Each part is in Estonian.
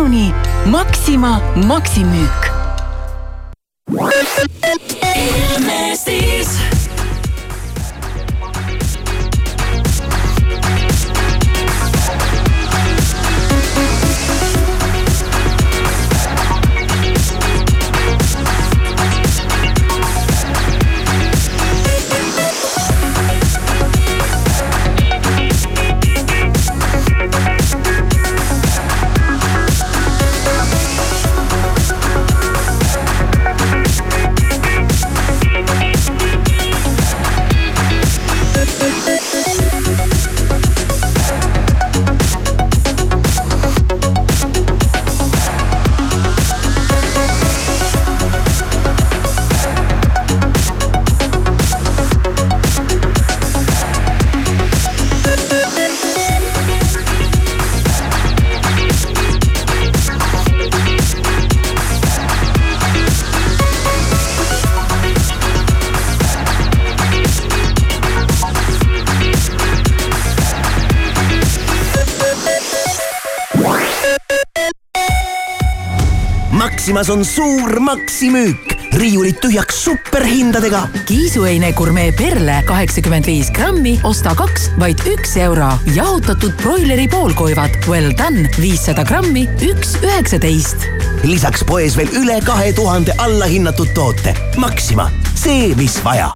sinuni Maxima maksimüük. Ilmestis Maximas on suur maksimüük riiulid tühjaks superhindadega. kiisuheine gurmee perle kaheksakümmend viis grammi, osta kaks, vaid üks euro. jahutatud broileri poolkoivad Well Done viissada grammi, üks üheksateist. lisaks poes veel üle kahe tuhande allahinnatud toote. Maxima, see, mis vaja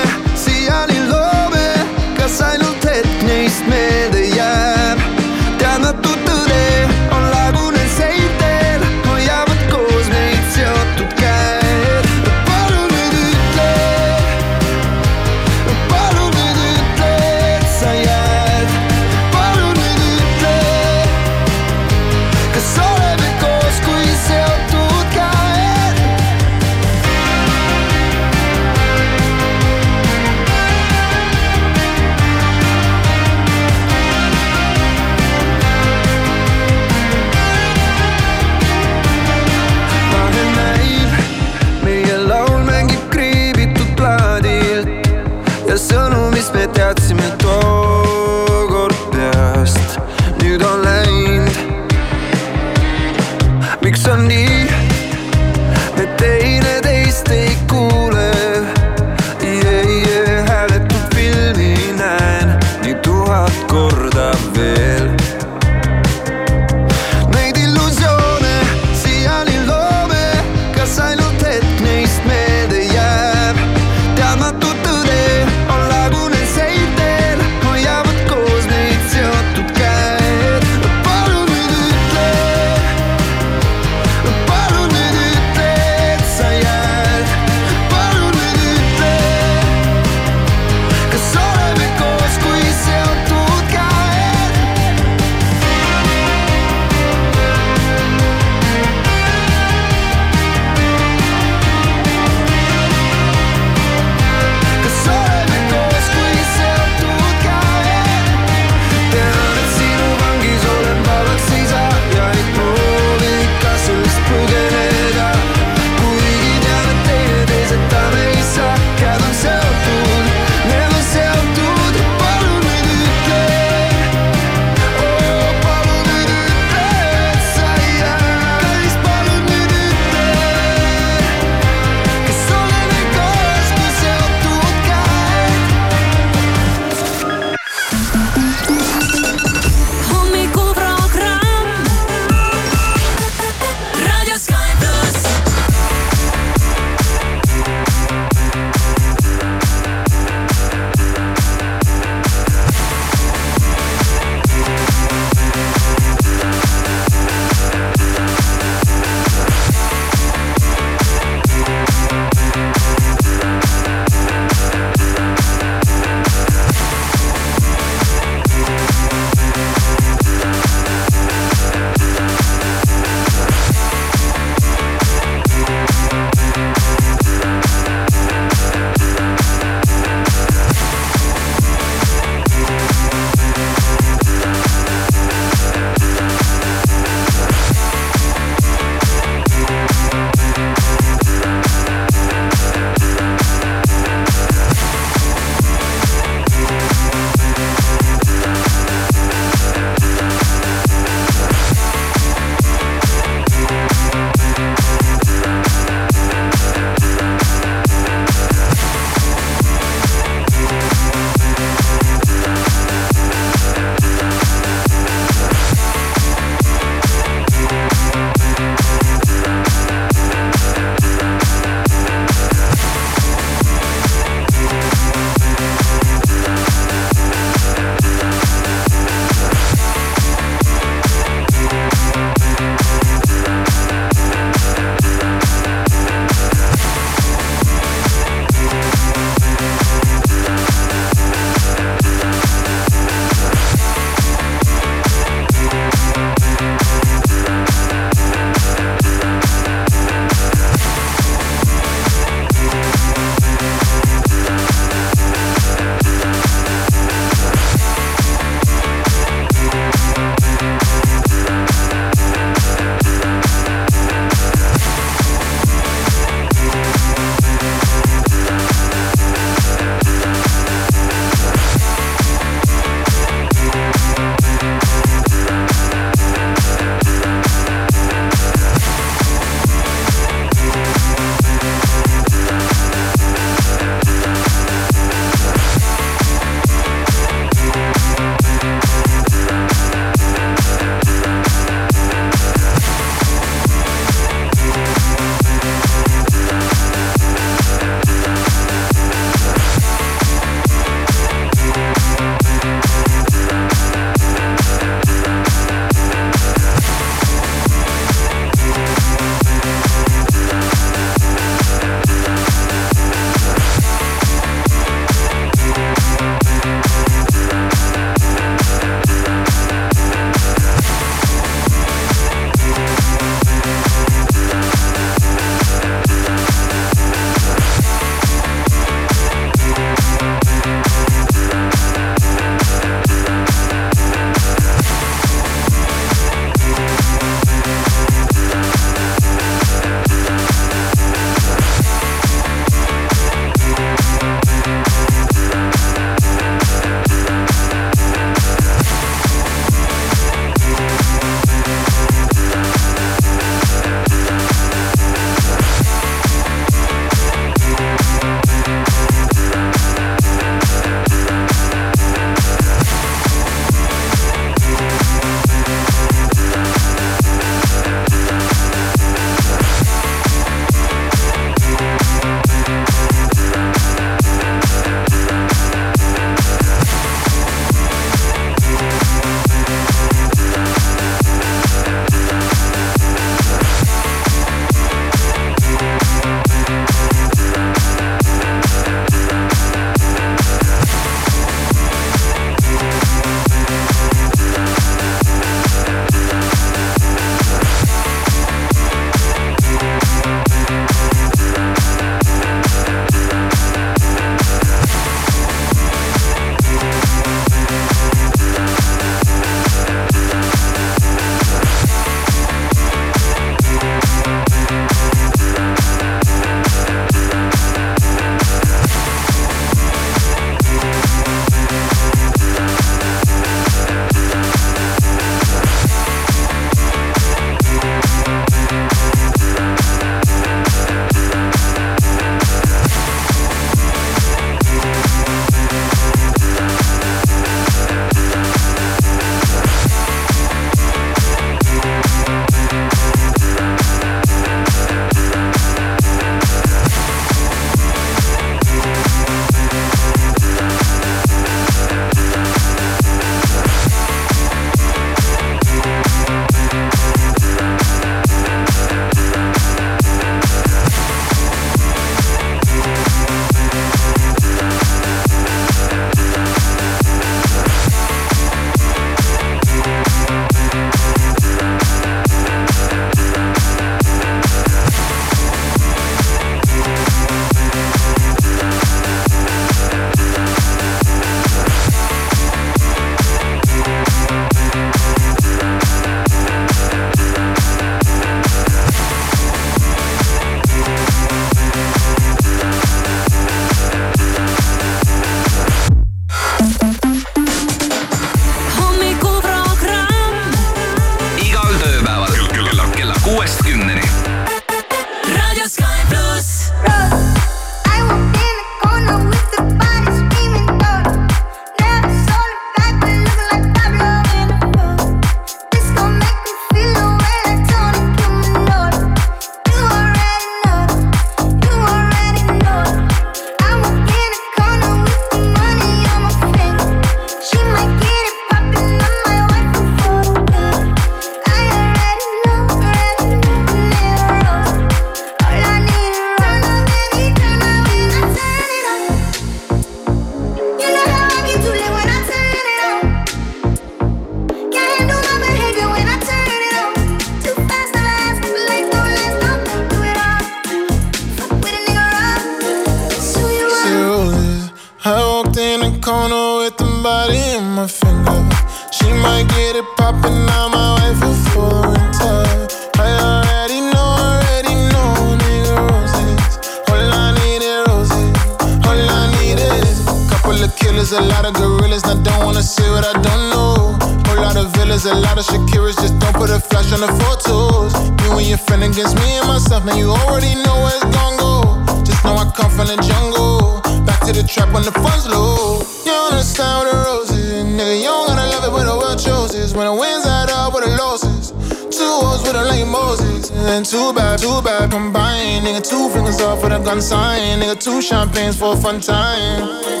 champagnes for fun time.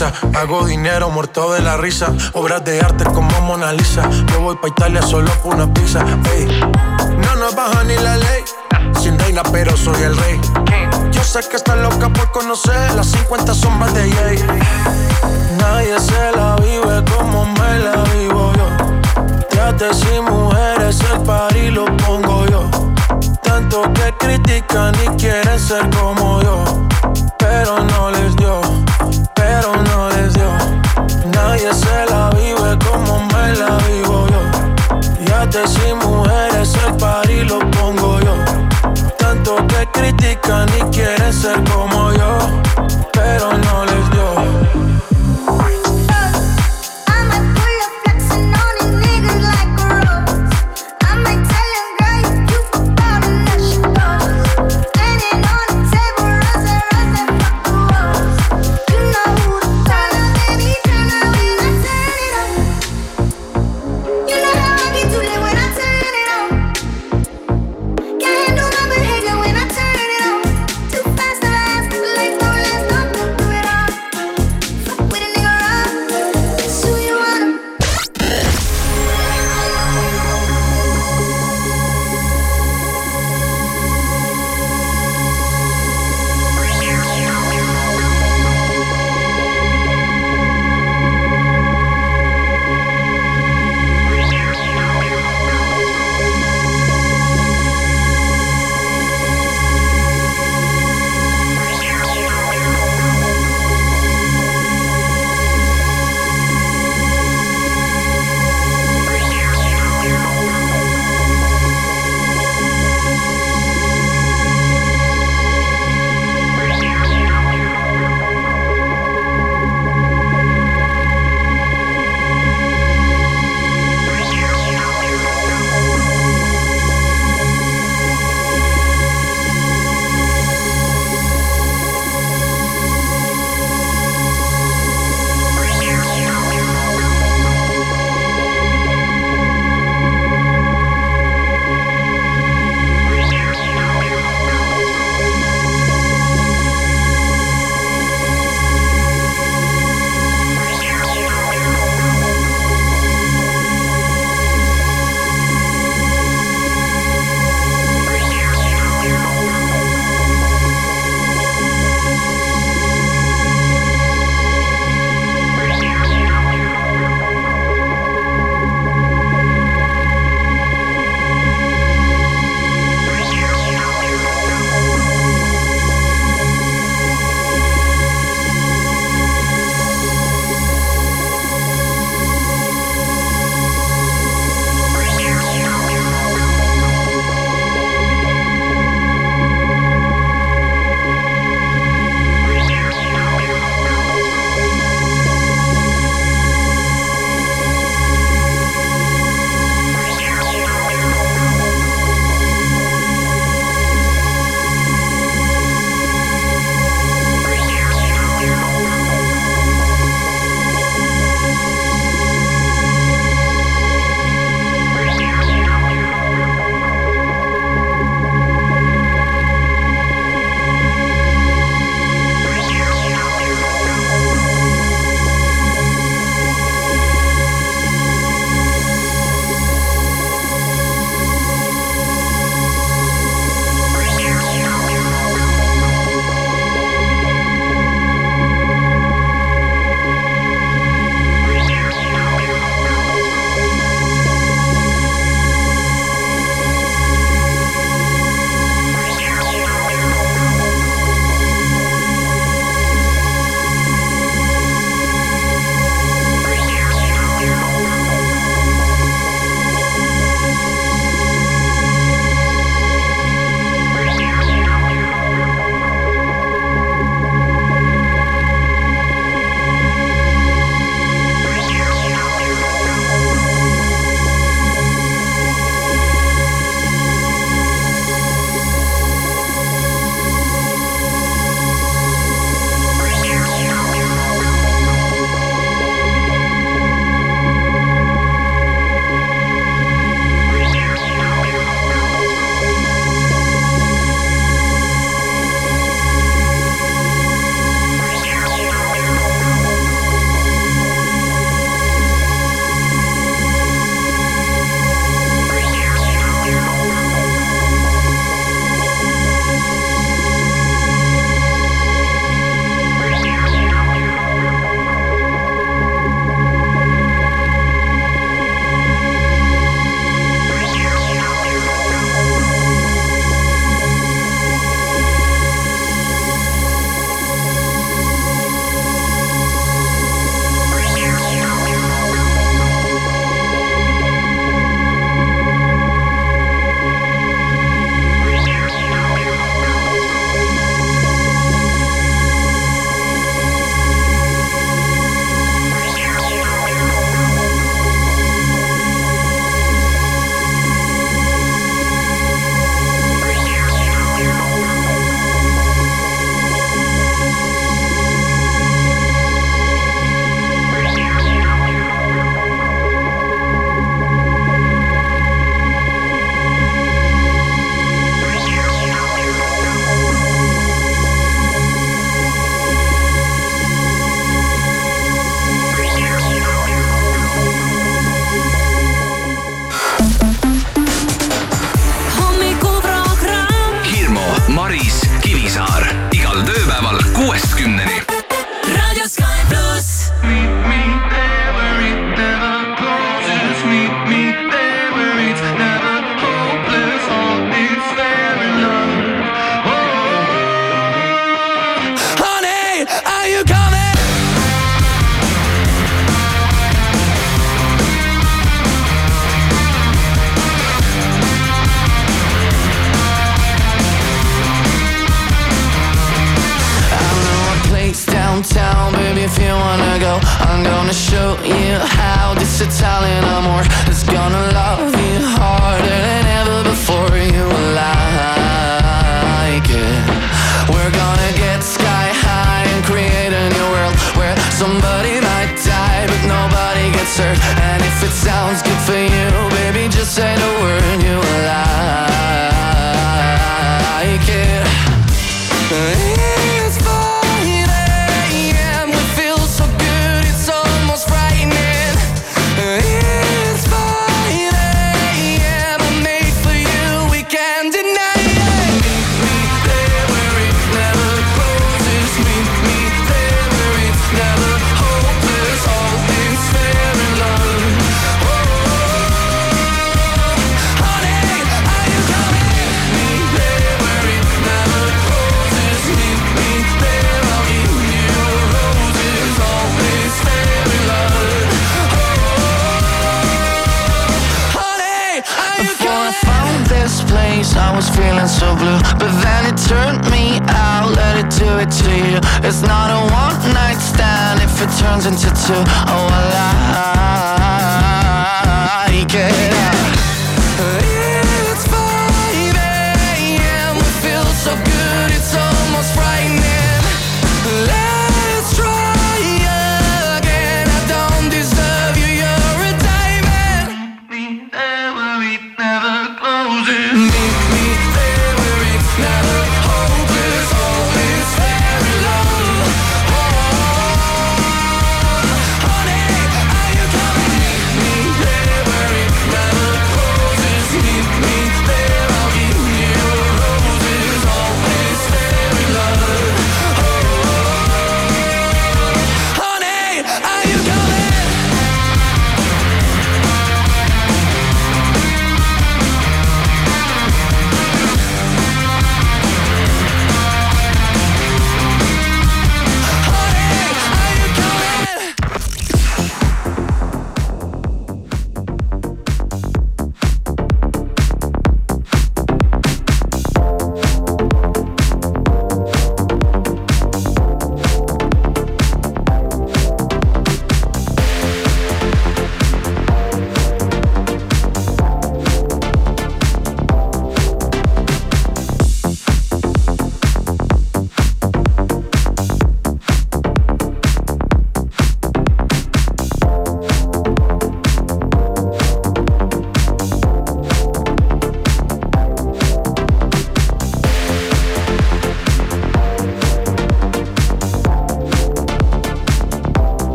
Ibiza. Hago dinero muerto de la risa. Obras de arte como Mona Lisa. Yo voy pa' Italia solo por una pizza. Ey. No nos baja ni la ley. Sin reina, pero soy el rey. Yo sé que está loca por conocer las 50 sombras de Jay. Nadie se la vive como me la vivo yo. Trates y mujeres, el par y lo pongo yo. Tanto que critican y quieren ser como yo. Pero no les dio Nadie se la vive como me la vivo yo. Ya te sin mujeres el par y lo pongo yo. Tanto que critican y quieren ser como yo,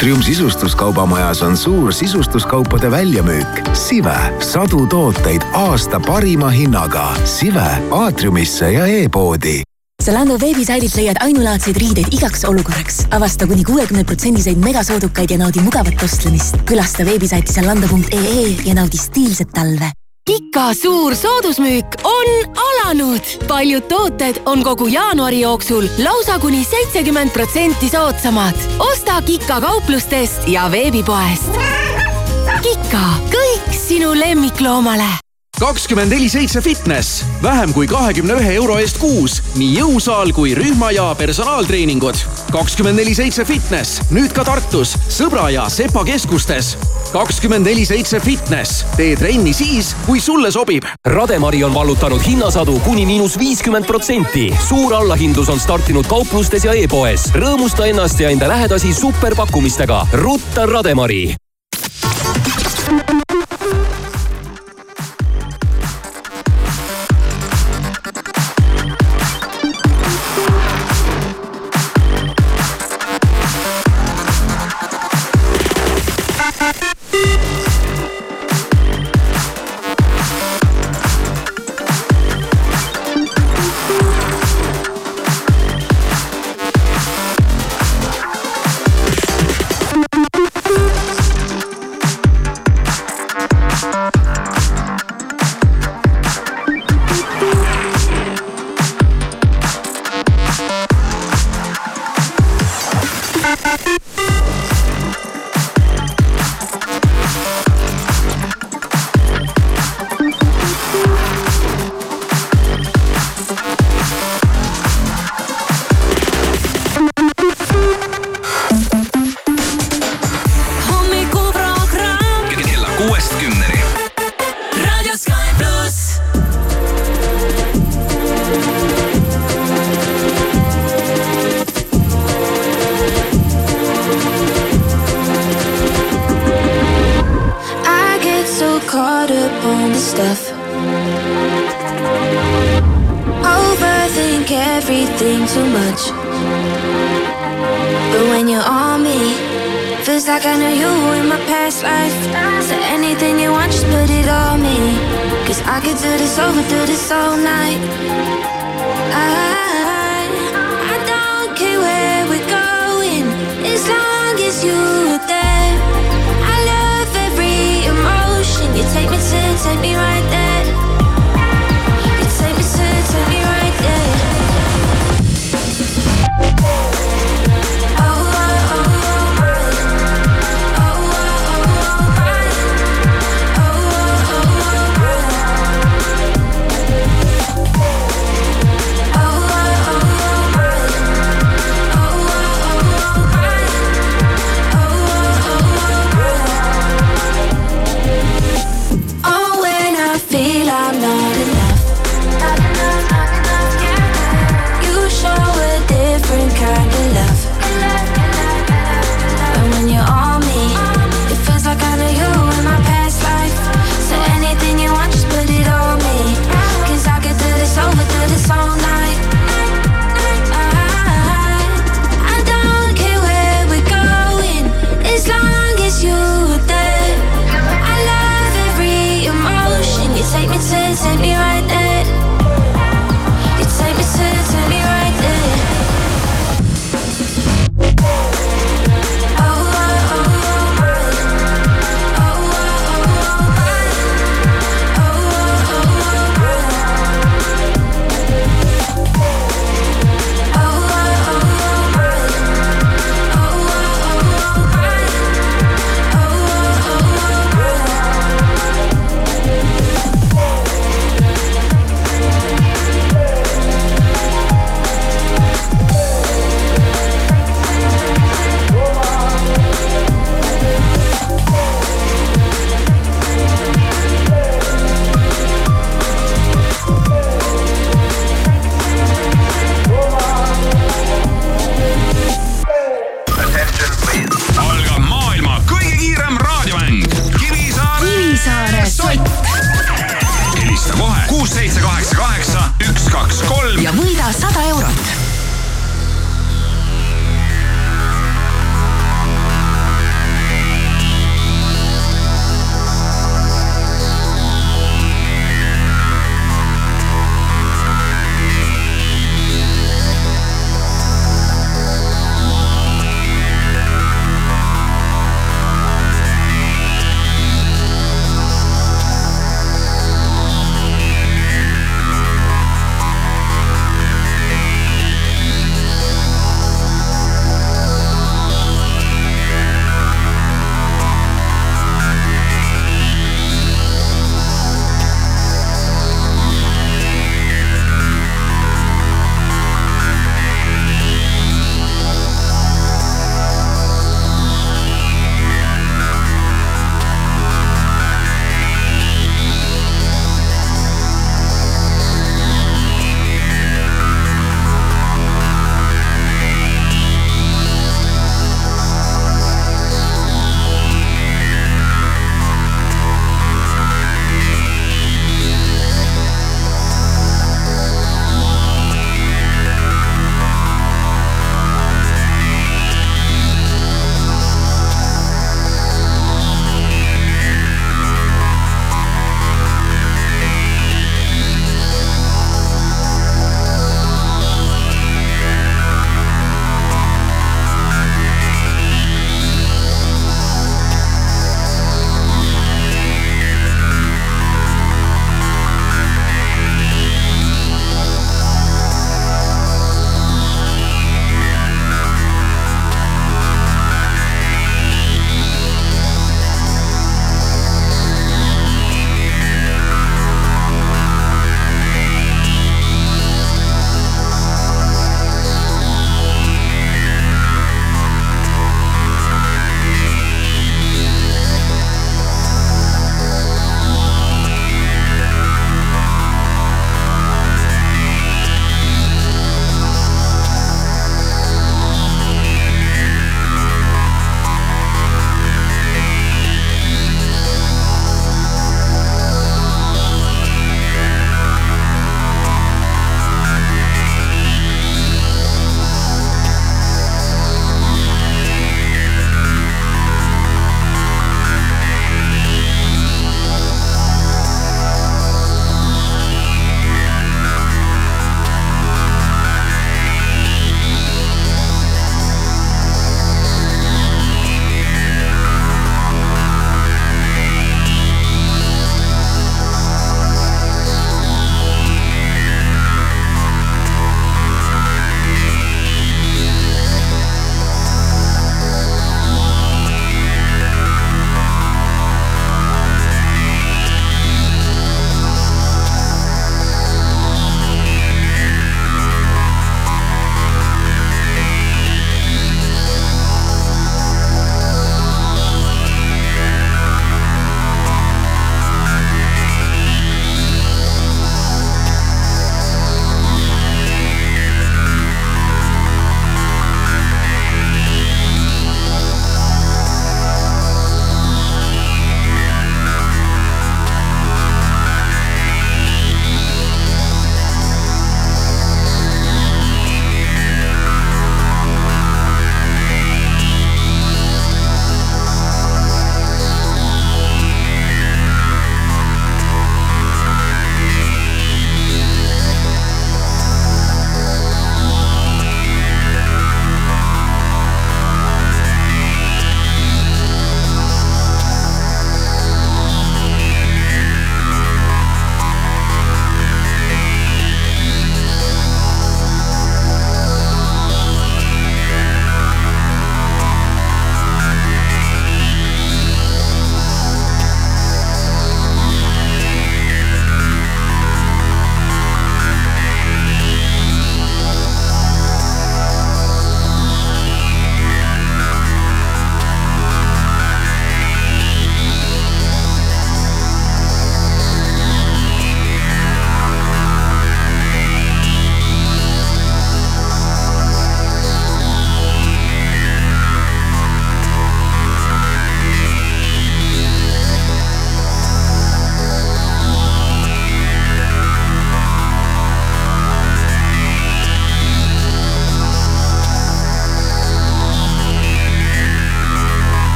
Atrium sisustuskaubamajas on suur sisustuskaupade väljamüük. Sive, sadu tooteid aasta parima hinnaga. Sive Aatriumisse ja e-poodi. Zalando veebisaidilt leiad ainulaadseid riideid igaks olukorraks. avasta kuni kuuekümne protsendiseid megasoodukaid ja naudi mugavat ostlemist. külasta veebisaiti zalando.ee ja naudi stiilset talve. Kika suur soodusmüük on alanud saanud. paljud tooted on kogu jaanuari jooksul lausa kuni seitsekümmend protsenti soodsamad. osta Kika kauplustest ja veebipoest. Kika, kõik sinu lemmikloomale kakskümmend neli seitse fitness, vähem kui kahekümne ühe euro eest kuus, nii jõusaal kui rühma ja personaaltreeningud. kakskümmend neli seitse fitness, nüüd ka Tartus, Sõbra ja Sepa keskustes. kakskümmend neli seitse fitness, tee trenni siis, kui sulle sobib. Rademari on vallutanud hinnasadu kuni miinus viiskümmend protsenti. suur allahindlus on startinud kauplustes ja e-poes. rõõmusta ennast ja enda lähedasi superpakkumistega. rutta Rademari. everything too much. But when you're on me, feels like I know you in my past life. So anything you want, just put it on me. Cause I could do this over, do this all night. I, I don't care where we're going, as long as you're there. I love every emotion. You take me to, take me right there.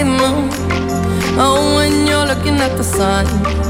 same moon. Oh, when you're looking at the sun.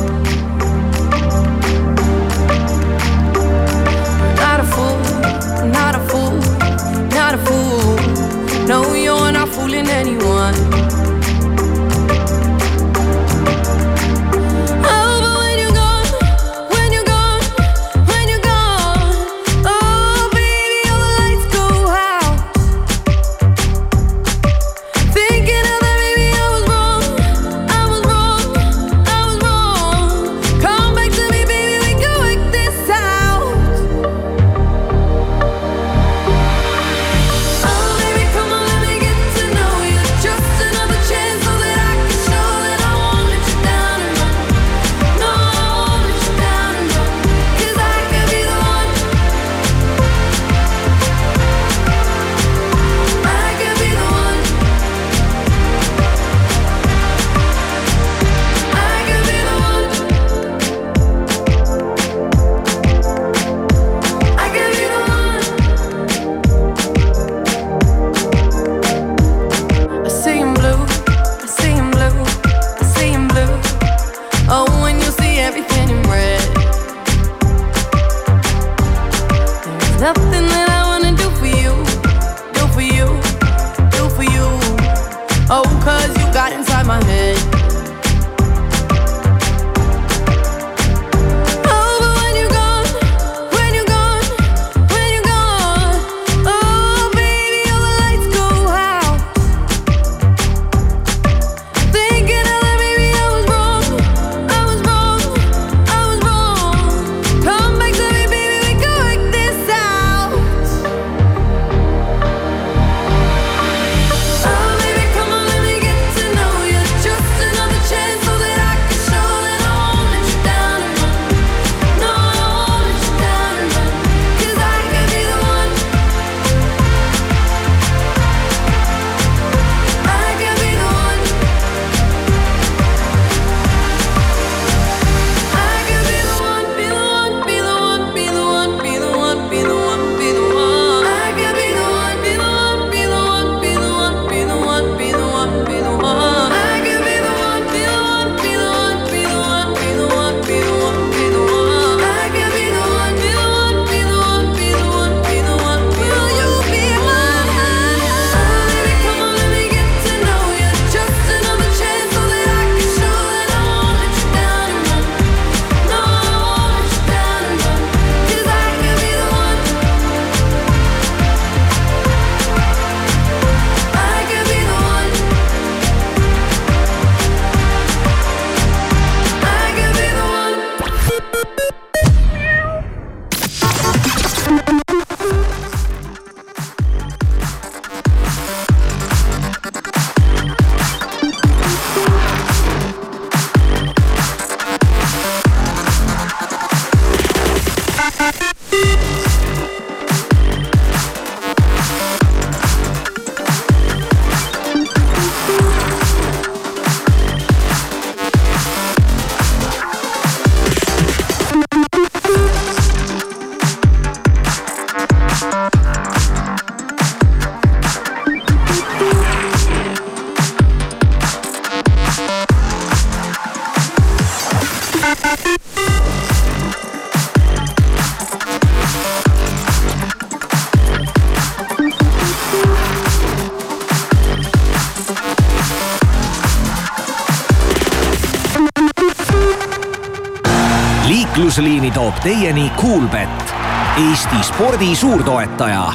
toetusliini toob teieni Kuulbett cool, Eesti spordi suurtoetaja.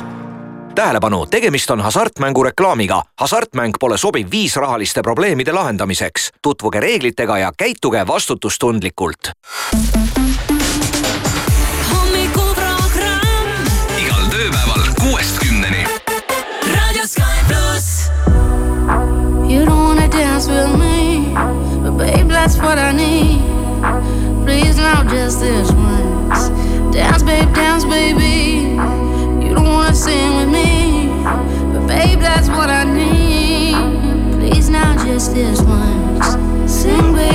tähelepanu, tegemist on hasartmängureklaamiga. hasartmäng pole sobiv viis rahaliste probleemide lahendamiseks. tutvuge reeglitega ja käituge vastutustundlikult. hommikuprogramm igal tööpäeval kuuest kümneni. Radio Sky pluss. You don't wanna dance with me, but babe, that's what I need. please, not just this once. Dance, babe, dance, baby. You don't wanna sing with me, but babe, that's what I need. Please, not just this once. Sing, baby.